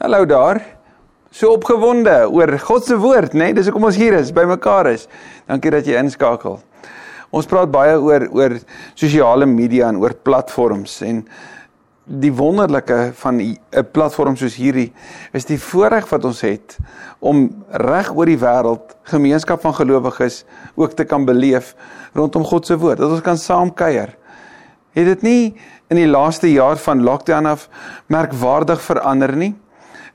Hallo daar. So opgewonde oor God se woord, né? Nee? Dis hoekom ons hier is, by mekaar is. Dankie dat jy inskakel. Ons praat baie oor oor sosiale media en oor platforms en die wonderlike van 'n platform soos hierdie is die voorreg wat ons het om reg oor die wêreld gemeenskap van gelowiges ook te kan beleef rondom God se woord. Dat ons kan saam kuier. Het dit nie in die laaste jaar van lockdown af merkwaardig verander nie?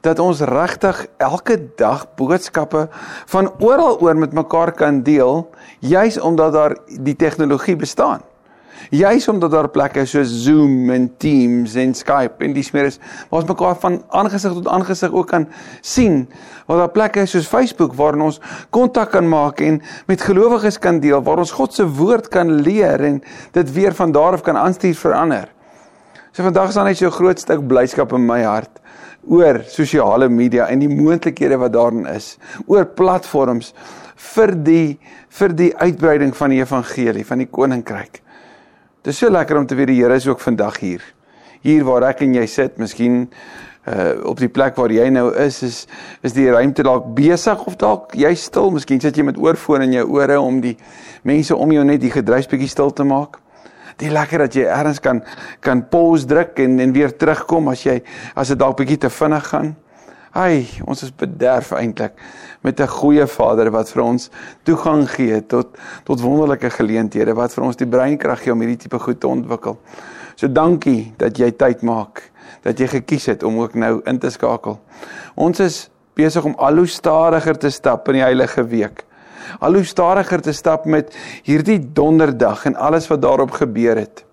Dat ons regtig elke dag boodskappe van oral oor met mekaar kan deel juis omdat daar die tegnologie bestaan. Juis omdat daar plekke soos Zoom en Teams en Skype en dis meer is waar ons mekaar van aangesig tot aangesig ook kan sien. Waar daar plekke is soos Facebook waar ons kontak kan maak en met gelowiges kan deel, waar ons God se woord kan leer en dit weer van daar af kan aanstuur vir ander. So vandag is daar net so 'n groot stuk blyskap in my hart oor sosiale media en die moontlikhede wat daarin is, oor platforms vir die vir die uitbreiding van die evangelie van die koninkryk. Dit is so lekker om te weet die Here is ook vandag hier. Hier waar ek en jy sit, miskien uh op die plek waar jy nou is, is is die ruimte dalk besig of dalk jy stil, miskien sit jy met oorfone in jou ore om die mense om jou net die gedruis bietjie stil te maak. Die lekker dat jy ergens kan kan pause druk en en weer terugkom as jy as dit dalk bietjie te vinnig gaan. Ai, ons is bederf eintlik met 'n goeie Vader wat vir ons toegang gee tot tot wonderlike geleenthede wat vir ons die breinkrag gee om hierdie tipe goed te ontwikkel. So dankie dat jy tyd maak, dat jy gekies het om ook nou in te skakel. Ons is besig om al hoe stadiger te stap in die heilige week al hoe stadiger te stap met hierdie donderdag en alles wat daarop gebeur het.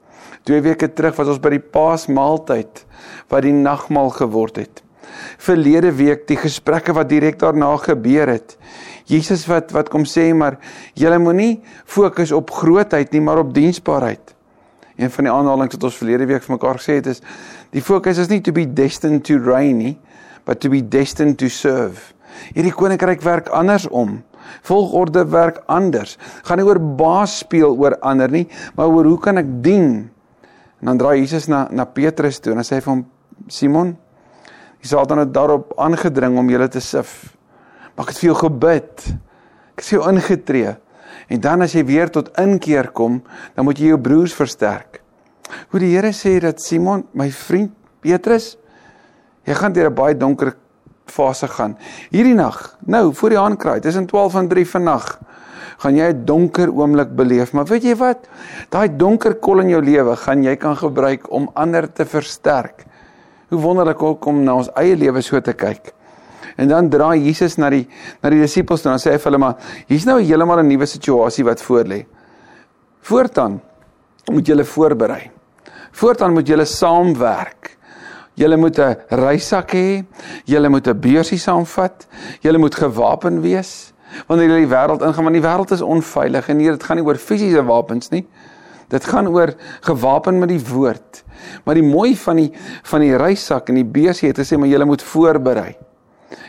Twee weke terug was ons by die Paasmaaltyd wat die nagmaal geword het. Verlede week die gesprekke wat direk daarna gebeur het. Jesus wat wat kom sê maar julle moenie fokus op grootheid nie maar op diensbaarheid. Een van die aanhalinge wat ons verlede week vir mekaar gesê het is die fokus is nie to be destined to reign nie but to be destined to serve. Hierdie koninkryk werk andersom. Volgorde werk anders. Gaan nie oor baas speel oor ander nie, maar oor hoe kan ek dien? En dan draai Jesus na na Petrus toe en hy sê vir hom Simon, die Satan het daarop aangedring om julle te sif. Maar ek het vir jou gebid. Ek het vir jou ingetree. En dan as jy weer tot inkeer kom, dan moet jy jou broers versterk. Hoe die Here sê dat Simon, my vriend Petrus, jy gaan deur 'n baie donker fase gaan. Hierdie nag, nou voor die aankraai, tussen 12 en 3 vannag, gaan jy 'n donker oomblik beleef, maar weet jy wat? Daai donker kol in jou lewe gaan jy kan gebruik om ander te versterk. Hoe wonderlik om na ons eie lewe so te kyk. En dan draai Jesus na die na die disippels toe en sê hy vir hulle maar hier's nou heeltemal 'n nuwe situasie wat voor lê. Voortaan moet julle voorberei. Voortaan moet julle saamwerk. Julle moet 'n reissak hê. Julle moet 'n beursie saamvat. Julle moet gewapen wees wanneer julle die wêreld ingaan want die wêreld is onveilig en hier dit gaan nie oor fisiese wapens nie. Dit gaan oor gewapen met die woord. Maar die mooi van die van die reissak en die beursie het gesê maar julle moet voorberei.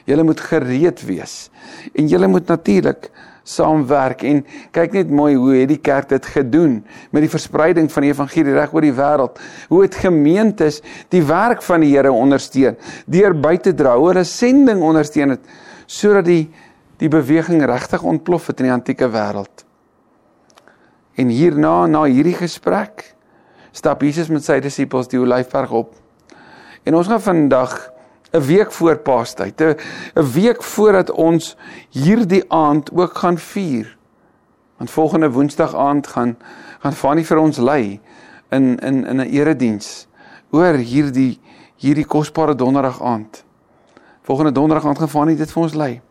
Julle moet gereed wees. En julle moet natuurlik saamwerk en kyk net mooi hoe het die kerk dit gedoen met die verspreiding van die evangelie reg oor die wêreld. Hoe het gemeentes die werk van die Here ondersteun deur by te dra, hulle sending ondersteun het sodat die die beweging regtig ontplof het in die antieke wêreld. En hierna na hierdie gesprek stap Jesus met sy disippels die Olyfberg op. En ons gaan vandag 'n week voor Paastyd, 'n week voordat ons hierdie aand ook gaan vier. Want volgende Woensdag aand gaan gaan Fanie vir ons lei in in in 'n erediens oor hierdie hierdie kosbare donderdag aand. Volgende donderdag aand gaan Fanie dit vir ons lei.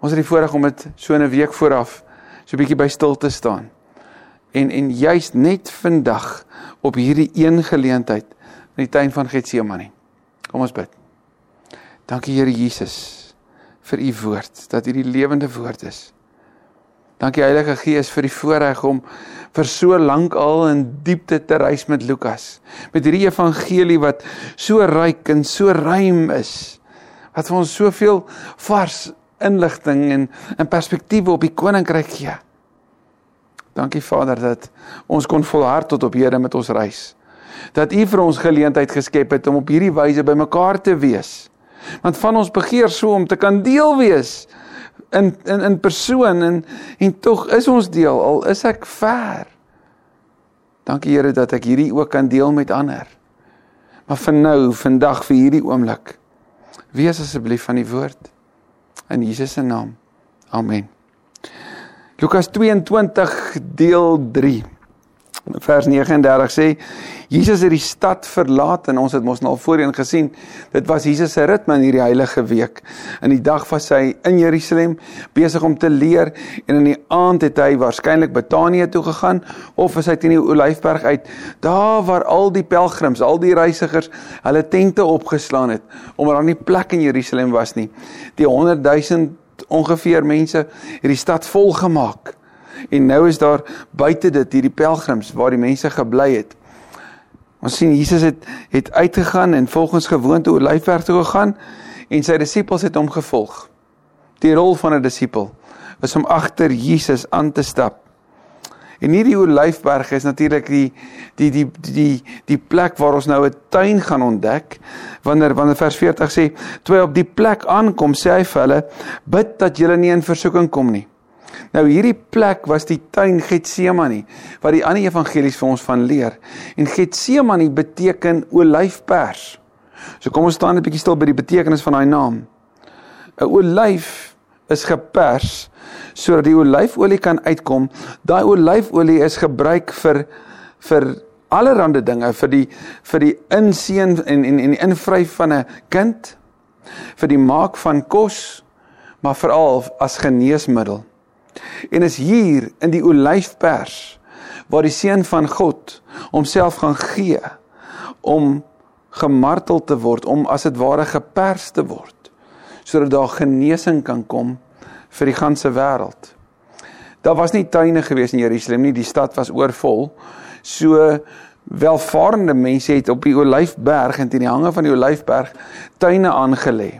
Ons het die voorreg om dit so 'n week vooraf so 'n bietjie by stil te staan. En en juist net vandag op hierdie een geleentheid in die tuin van Getsemane. Kom ons bid. Dankie Here Jesus vir u woord, dat u die lewende woord is. Dankie Heilige Gees vir die voorreg om vir so lank al in diepte te reis met Lukas. Met hierdie evangelie wat so ryk en so ruim is. Wat vir ons soveel vars inligting en in perspektiewe op die koninkryk gee. Dankie Vader dat ons kon volhard tot op hede met ons reis. Dat U vir ons geleentheid geskep het om op hierdie wyse bymekaar te wees Want van ons begeer so om te kan deel wees in in in persoon en en tog is ons deel al is ek ver. Dankie Here dat ek hierdie ook kan deel met ander. Maar vir nou, vandag vir hierdie oomblik, wees asseblief van die woord in Jesus se naam. Amen. Lukas 22 deel 3 vers 39 sê Jesus het die stad verlaat en ons het mos nou al voorheen gesien dit was Jesus se ritme in hierdie heilige week. In die dag was hy in Jerusalem besig om te leer en in die aand het hy waarskynlik Betanië toe gegaan of is hy teen die Olyfberg uit daar waar al die pelgrims, al die reisigers hulle tente opgeslaan het omdat daar nie plek in Jerusalem was nie. Die 100 000 ongeveer mense het die stad vol gemaak. En nou is daar buite dit hierdie pelgrims waar die mense gebly het. Ons sien Jesus het het uitgegaan en volgens gewoonte Olyfberg toe gegaan en sy disippels het hom gevolg. Die rol van 'n disipel is om agter Jesus aan te stap. En hierdie Olyfberg is natuurlik die die die die die plek waar ons nou 'n tuin gaan ontdek. Wanneer wanneer vers 40 sê, "Toe hy op die plek aankom, sê hy vir hulle: Bid dat julle nie in versoeking kom nie." Nou hierdie plek was die tuin Getsemane wat die ander evangelies vir ons van leer. En Getsemane beteken olyfpers. So kom ons staan net 'n bietjie stil by die betekenis van daai naam. 'n Olyf is gepers sodat die olyfolie kan uitkom. Daai olyfolie is gebruik vir vir allerlei dinge vir die vir die inseën en en en die invryf van 'n kind vir die maak van kos maar veral as geneesmiddel. En is hier in die olyfpers waar die seun van God homself gaan gee om gemartel te word, om as dit ware gepers te word sodat daar genesing kan kom vir die ganse wêreld. Daar was nie tuine gewees in Jerusalem nie, die stad was oorvol. So welvarende mense het op die Olyfberg en teen die hange van die Olyfberg tuine aangelê.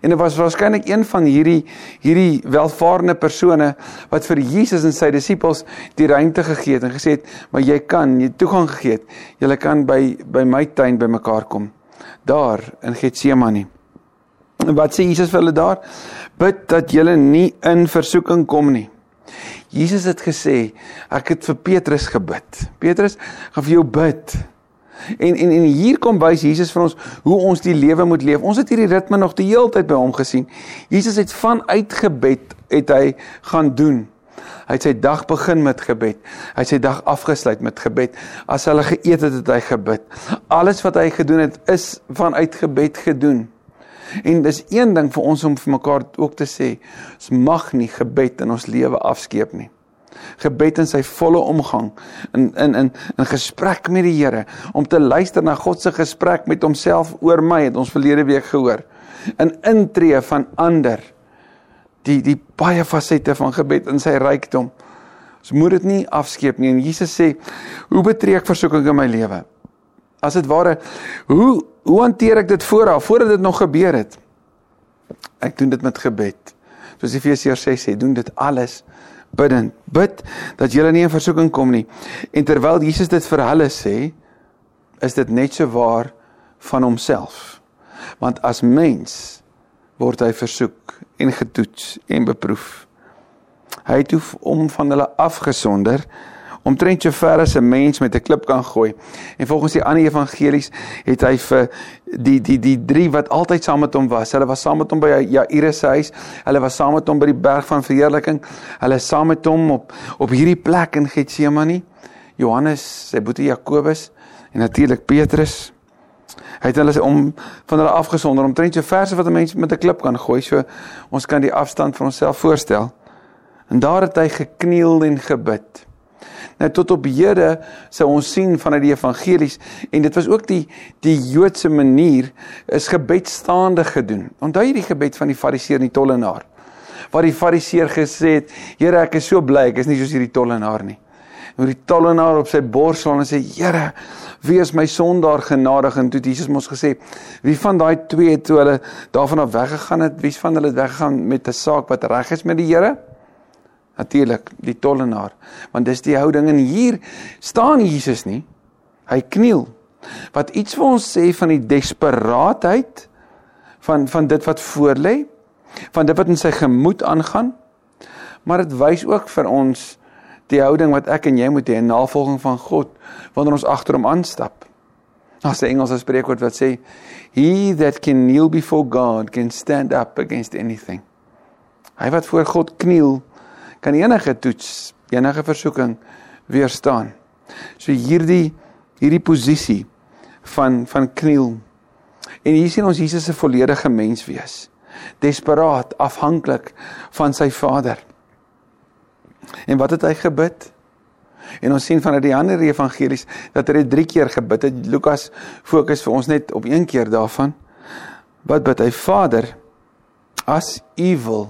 En dit was waarskynlik een van hierdie hierdie welvarende persone wat vir Jesus en sy disippels die ruimte gegee het en gesê het, "Maar jy kan, jy toegang gegee het. Julle kan by by my tuin bymekaar kom." Daar in Getsemane. En wat sê Jesus vir hulle daar? Bid dat julle nie in versoeking kom nie. Jesus het gesê, ek het vir Petrus gebid. Petrus, gaan vir jou bid. En en en hier kom wys Jesus vir ons hoe ons die lewe moet leef. Ons het hierdie ritme nog die hele tyd by hom gesien. Jesus het vanuit gebed het hy gaan doen. Hy het sy dag begin met gebed. Hy het sy dag afgesluit met gebed. As hulle geëet het, het hy gebid. Alles wat hy gedoen het, is vanuit gebed gedoen. En dis een ding vir ons om vir mekaar ook te sê, ons mag nie gebed in ons lewe afskeep nie gebed in sy volle omgang. In in in in gesprek met die Here. Om te luister na God se gesprek met homself oor my het ons verlede week gehoor. In intree van ander. Die die baie fasette van gebed in sy rykdom. Ons moet dit nie afskeep nie. En Jesus sê hoe betree ek versoeking in my lewe? As dit ware hoe hoe hanteer ek dit vooraf voordat dit nog gebeur het? Ek doen dit met gebed. Soos Efesiërs 6 sê doen dit alles bidend. Bid dat julle nie in versoeking kom nie. En terwyl Jesus dit vir hulle sê, is dit net so waar van homself. Want as mens word hy versoek en getoets en beproef. Hy het hom van hulle afgesonder omtrent so ver as 'n mens met 'n klip kan gooi. En volgens die ander evangelies het hy vir die die die drie wat altyd saam met hom was. Hulle was saam met hom by Jairus se huis. Hulle was saam met hom by die berg van verheerliking. Hulle is saam met hom op op hierdie plek in Getsemane. Johannes, sy boetie Jakobus en natuurlik Petrus. Hy het hulle om van hulle afgesonder omtrent so ver as wat 'n mens met 'n klip kan gooi. So ons kan die afstand vir onsself voorstel. En daar het hy gekniel en gebid. Nou tot op hede sou ons sien vanuit die evangelies en dit was ook die die Joodse manier is gebed staande gedoen. Onthou jy die gebed van die Fariseer en die tollenaar? Waar die Fariseer gesê het: "Here, ek is so bly ek is nie soos hierdie tollenaar nie." En die tollenaar op sy bors slaan en sê: "Here, wees my sondaar genadig." En toe het Jesus mos gesê: "Wie van daai twee toe hulle daarvan af weggegaan het, wie van hulle het weggegaan met 'n saak wat reg is met die Here?" Natuurlik die tollenaar want dis die houding en hier staan Jesus nie hy kniel wat iets vir ons sê van die desperaatheid van van dit wat voorlê, van dit wat in sy gemoed aangaan. Maar dit wys ook vir ons die houding wat ek en jy moet hê in navolging van God wanneer ons agter hom aanstap. Daar's 'n Engelse spreekwoord wat sê he that can kneel before God can stand up against anything. Hy wat voor God kniel kan enige toets, enige versoeking weerstaan. So hierdie hierdie posisie van van kniel. En hier sien ons Jesus se volledige mens wees. Desperaat, afhanklik van sy Vader. En wat het hy gebid? En ons sien vanuit die ander evangelies dat hy 3 keer gebid het. Lukas fokus vir ons net op een keer daarvan. Wat bid hy? Vader, as U wil,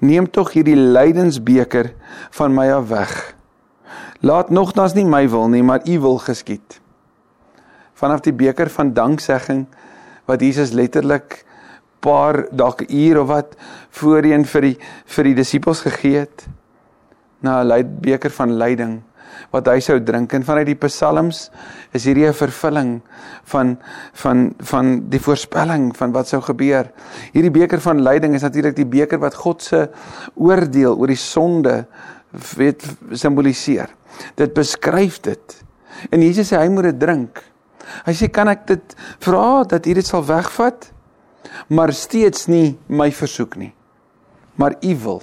neem tog hierdie lydensbeker van my af weg. Laat nogtans nie my wil nie, maar U wil geskied. Vanaf die beker van danksegging wat Jesus letterlik paar dalk uur of wat voorheen vir die vir die disippels gegee het na 'n beker van lyding wat hy sou drink en vanuit die psalms is hierdie 'n vervulling van van van die voorspelling van wat sou gebeur. Hierdie beker van lyding is natuurlik die beker wat God se oordeel oor die sonde weet simboliseer. Dit beskryf dit. En Jesus sê hy moet dit drink. Hy sê kan ek dit vra dat U dit sal wegvat? Maar steeds nie my versoek nie. Maar U wil.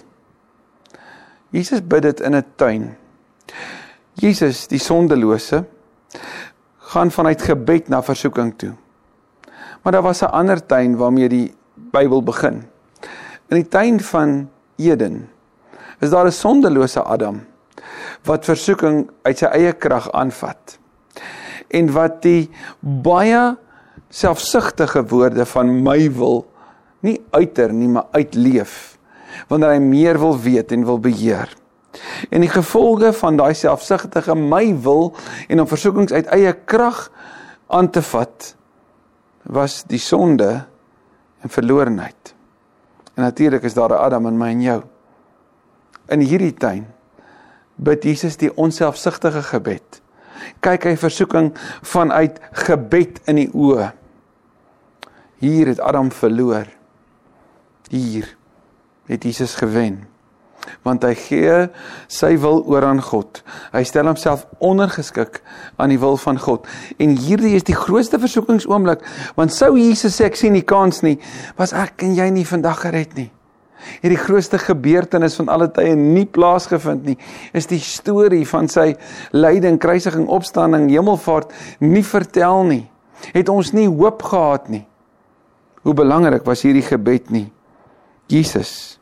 Jesus bid dit in 'n tuin. Jesus, die sondelose, gaan vanuit gebed na versoeking toe. Maar daar was 'n ander tuin waarmee die Bybel begin. In die tuin van Eden is daar 'n sondelose Adam wat versoeking uit sy eie krag aanvat. En wat die baie selfsugtige woorde van my wil nie uiter nie, maar uitleef wanneer hy meer wil weet en wil beheer. En die gevolge van daai selfsugtige my wil en om versoekings uit eie krag aan te vat was die sonde en verlorenheid. En natuurlik is daar 'n Adam in my en jou. In hierdie tuin bid Jesus die onselfsugtige gebed. Kyk hy versoeking vanuit gebed in die oë. Hier het Adam verloor. Hier het Jesus gewen. Want hy gee sy wil oor aan God. Hy stel homself ondergeskik aan die wil van God. En hierdie is die grootste versoekingsoomblik, want sou Jesus sê ek sien nie kans nie, was ek en jy nie vandag gered nie. Hierdie grootste gebeurtenis van alle tye nie plaasgevind nie, is die storie van sy lyding, kruisiging, opstanding, hemelvaart nie vertel nie. Het ons nie hoop gehad nie. Hoe belangrik was hierdie gebed nie? Jesus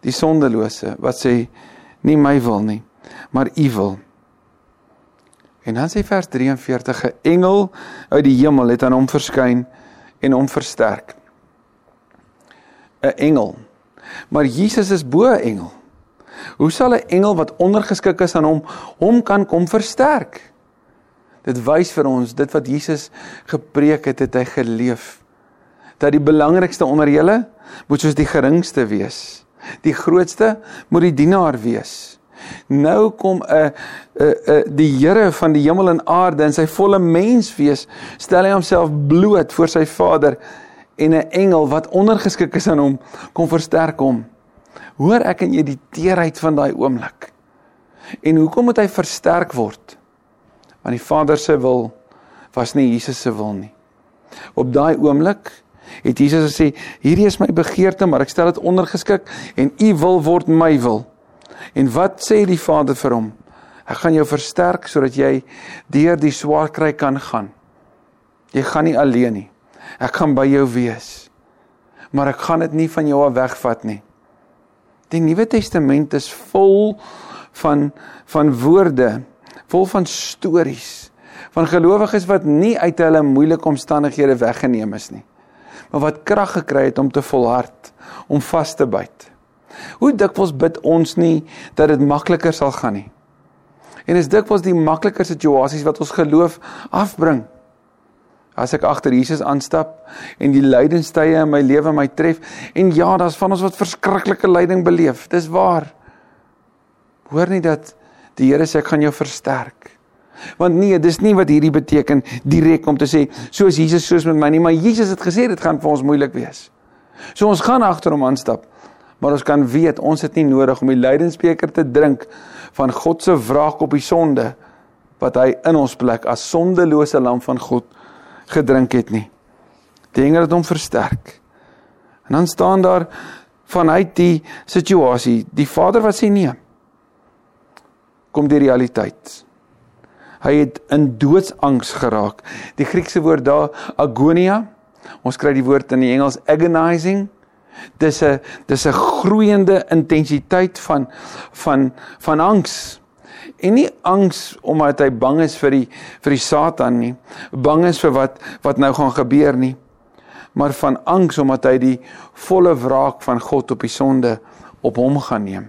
die sondelose wat sê nie my wil nie, maar u wil. En dan sê vers 43 'n engel uit die hemel het aan hom verskyn en hom versterk. 'n Engel. Maar Jesus is bo engel. Hoe sal 'n engel wat ondergeskik is aan hom hom kan kom versterk? Dit wys vir ons dit wat Jesus gepreek het, het hy geleef. Dat die belangrikste onder julle moet soos die geringste wees. Die grootste moet die dienaar wees. Nou kom 'n 'n 'n die Here van die hemel en aarde in sy volle mens wees, stel hy homself bloot voor sy Vader en 'n engel wat ondergeskik is aan hom kom versterk hom. Hoor ek en jy die teerheid van daai oomblik. En hoekom moet hy versterk word? Want die Vader se wil was nie Jesus se wil nie. Op daai oomblik het Jesus gesê hierdie is my begeerte maar ek stel dit ondergeskik en u wil word my wil. En wat sê die Vader vir hom? Ek gaan jou versterk sodat jy deur die swaar kry kan gaan. Jy gaan nie alleen nie. Ek gaan by jou wees. Maar ek gaan dit nie van jou af wegvat nie. Die Nuwe Testament is vol van van woorde, vol van stories van gelowiges wat nie uit hulle moeilike omstandighede weggeneem is nie maar wat krag gekry het om te volhard, om vas te byt. Hoe dikwels bid ons nie dat dit makliker sal gaan nie. En is dikwels die makliker situasies wat ons geloof afbring. As ek agter Jesus aanstap en die lydenstye in my lewe my tref en ja, daar's van ons wat verskriklike lyding beleef. Dis waar. Hoor nie dat die Here sê ek gaan jou versterk. Want nee, dis nie wat hierdie beteken direk om te sê soos Jesus soos met my nie, maar Jesus het gesê dit gaan vir ons moeilik wees. So ons gaan agter hom aanstap. Maar ons kan weet ons het nie nodig om die lydensbeker te drink van God se wraak op die sonde wat hy in ons plek as sondelose lam van God gedrink het nie. Dinge wat hom versterk. En dan staan daar vanuit die situasie, die Vader wat sê nee. Kom die realiteit. Hy het in doodsangs geraak. Die Griekse woord daar agonia. Ons kry die woord in die Engels agonizing. Dis 'n dis 'n groeiende intensiteit van van van angs. En nie angs omdat hy bang is vir die vir die Satan nie. Bang is vir wat wat nou gaan gebeur nie maar van angs omdat hy die volle wraak van God op die sonde op hom gaan neem.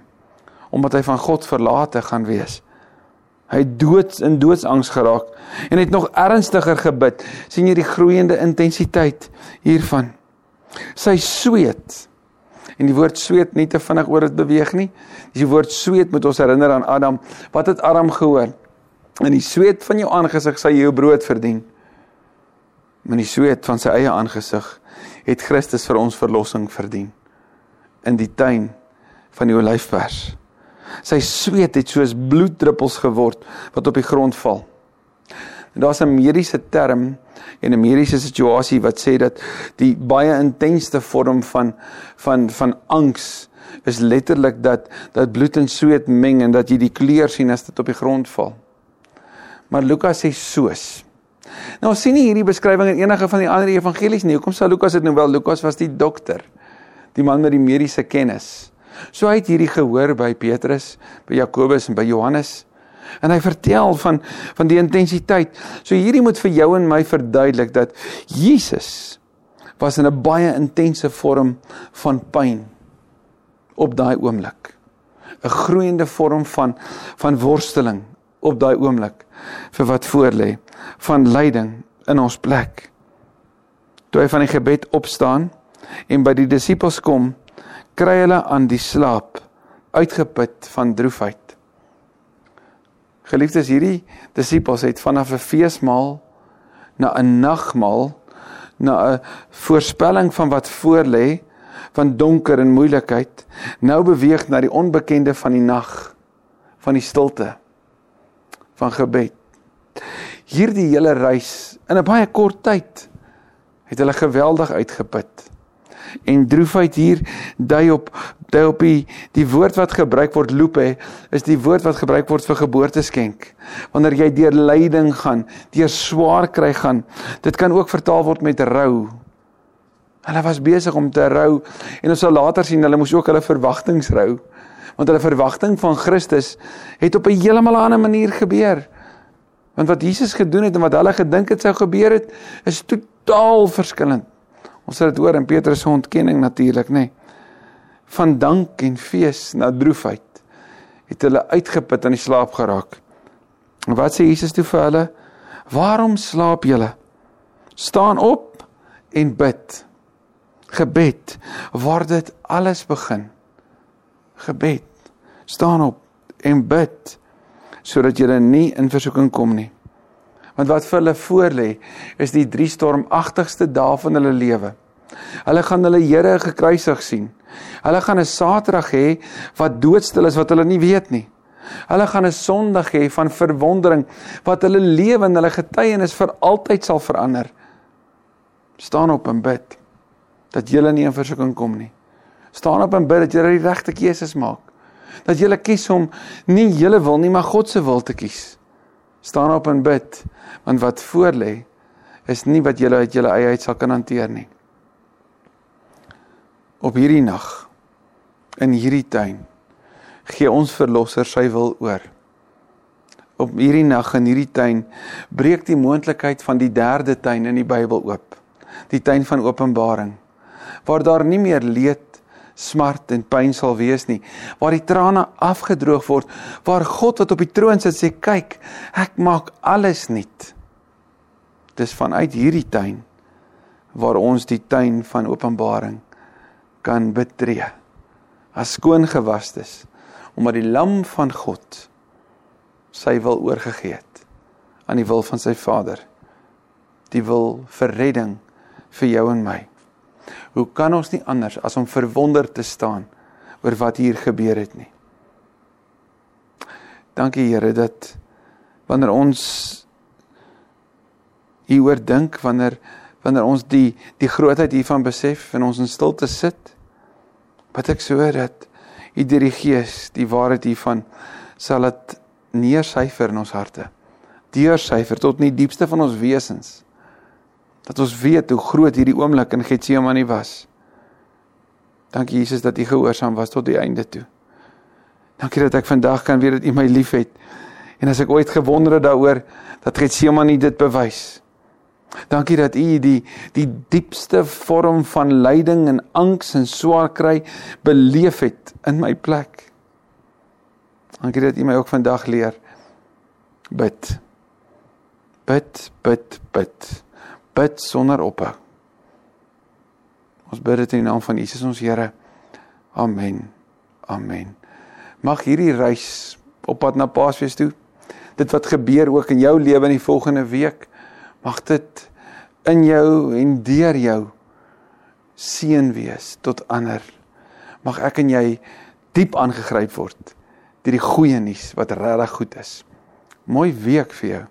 Omdat hy van God verlate gaan wees. Hy dood in doodsangs geraak en het nog ernstiger gebid. sien jy die groeiende intensiteit hiervan? Sy sweet. En die woord sweet nie te vinnig oor dit beweeg nie. Dis die woord sweet moet ons herinner aan Adam. Wat het Adam gehoor? In die sweet van jou aangesig sal jy jou brood verdien. Met die sweet van sy eie aangesig het Christus vir ons verlossing verdien in die tuin van die olyfpers. Sy sweet het soos bloeddruppels geword wat op die grond val. Daar's 'n mediese term en 'n mediese situasie wat sê dat die baie intensste vorm van van van angs is letterlik dat dat bloed en sweet meng en dat jy die kleur sien as dit op die grond val. Maar Lukas sê soos Nou ons sien nie hierdie beskrywing in enige van die ander evangelies nie. Hoekom sal Lukas dit nou wel? Lukas was die dokter. Die man met die mediese kennis. So hy het hierdie gehoor by Petrus, by Jakobus en by Johannes. En hy vertel van van die intensiteit. So hierdie moet vir jou en my verduidelik dat Jesus was in 'n baie intense vorm van pyn op daai oomblik. 'n Groeiende vorm van van worsteling op daai oomblik vir wat voor lê van lyding in ons plek. Toe hy van die gebed opstaan en by die disippels kom, kry hulle aan die slaap uitgeput van droefheid. Geliefdes, hierdie disippels het vanaf 'n feesmaal na 'n nagmaal na 'n voorspelling van wat voorlê van donker en moeilikheid nou beweeg na die onbekende van die nag van die stilte van gebed hierdie hele reis in 'n baie kort tyd het hulle geweldig uitgeput. En droefheid hier dui op dui op die die woord wat gebruik word loop is die woord wat gebruik word vir geboorteskenk. Wanneer jy deur lyding gaan, deur swaar kry gaan, dit kan ook vertaal word met rou. Hulle was besig om te rou en ons sal later sien hulle moes ook hulle verwagtinge rou. Want hulle verwagting van Christus het op 'n heeltemal ander manier gebeur. Want wat Jesus gedoen het en wat hulle gedink het sou gebeur het, is totaal verskillend. Ons het dit hoor in Petrus se ontkenning natuurlik, nê. Nee. Van dank en fees na droefheid het hulle uitgeput aan die slaap geraak. En wat sê Jesus toe vir hulle? Waarom slaap julle? Staan op en bid. Gebed waar dit alles begin. Gebed. Staan op en bid sodat jy nie in versoeking kom nie. Want wat vir hulle voorlê is die drie stormagtigste dae van hulle lewe. Hulle gaan hulle Here gekruisig sien. Hulle gaan 'n Saterdag hê wat doodstil is wat hulle nie weet nie. Hulle gaan 'n Sondag hê van verwondering wat hulle lewe en hulle getuienis vir altyd sal verander. Staan op en bid dat jy nie in versoeking kom nie. Staan op en bid dat jy die regte keuses maak dat jy kies om nie julle wil nie, maar God se wil te kies. Staan op en bid, want wat voor lê is nie wat julle uit julle eie uit sal kan hanteer nie. Op hierdie nag in hierdie tuin gee ons verlosser sy wil oor. Op hierdie nag in hierdie tuin breek die moontlikheid van die derde tuin in die Bybel oop. Die tuin van Openbaring waar daar nie meer leed smart en pyn sal wees nie waar die trane afgedroog word waar God wat op die troon sit sê kyk ek maak alles nuut dis vanuit hierdie tuin waar ons die tuin van openbaring kan betree as skoon gewastes omdat die lam van God sy wil oorgegee het aan die wil van sy Vader. Die wil vir redding vir jou en my. Hoe kan ons nie anders as om verwonderd te staan oor wat hier gebeur het nie? Dankie Here dat wanneer ons hieroor dink, wanneer wanneer ons die die grootheid hiervan besef en ons in stilte sit, wat ek so dat U deur die Gees die waarheid hiervan sal dit neersyfer in ons harte. Deursyfer tot in die diepste van ons wesens. Dat ons weet hoe groot hierdie oomblik in Getsemane was. Dankie Jesus dat U gehoorsaam was tot die einde toe. Dankie dat ek vandag kan weet dat U my liefhet. En as ek ooit gewonder het daaroor dat Getsemane dit bewys. Dankie dat U die die diepste vorm van lyding en angs en swaar kry beleef het in my plek. Dankie dat U my ook vandag leer bid. Bid, bid, bid. Bid sonder ophou. Ons bid dit in die naam van Jesus ons Here. Amen. Amen. Mag hierdie reis op pad na Paasfees toe, dit wat gebeur ook in jou lewe in die volgende week, mag dit in jou en deur jou seën wees tot ander. Mag ek en jy diep aangegryp word deur die goeie nuus wat regtig goed is. Mooi week vir jou.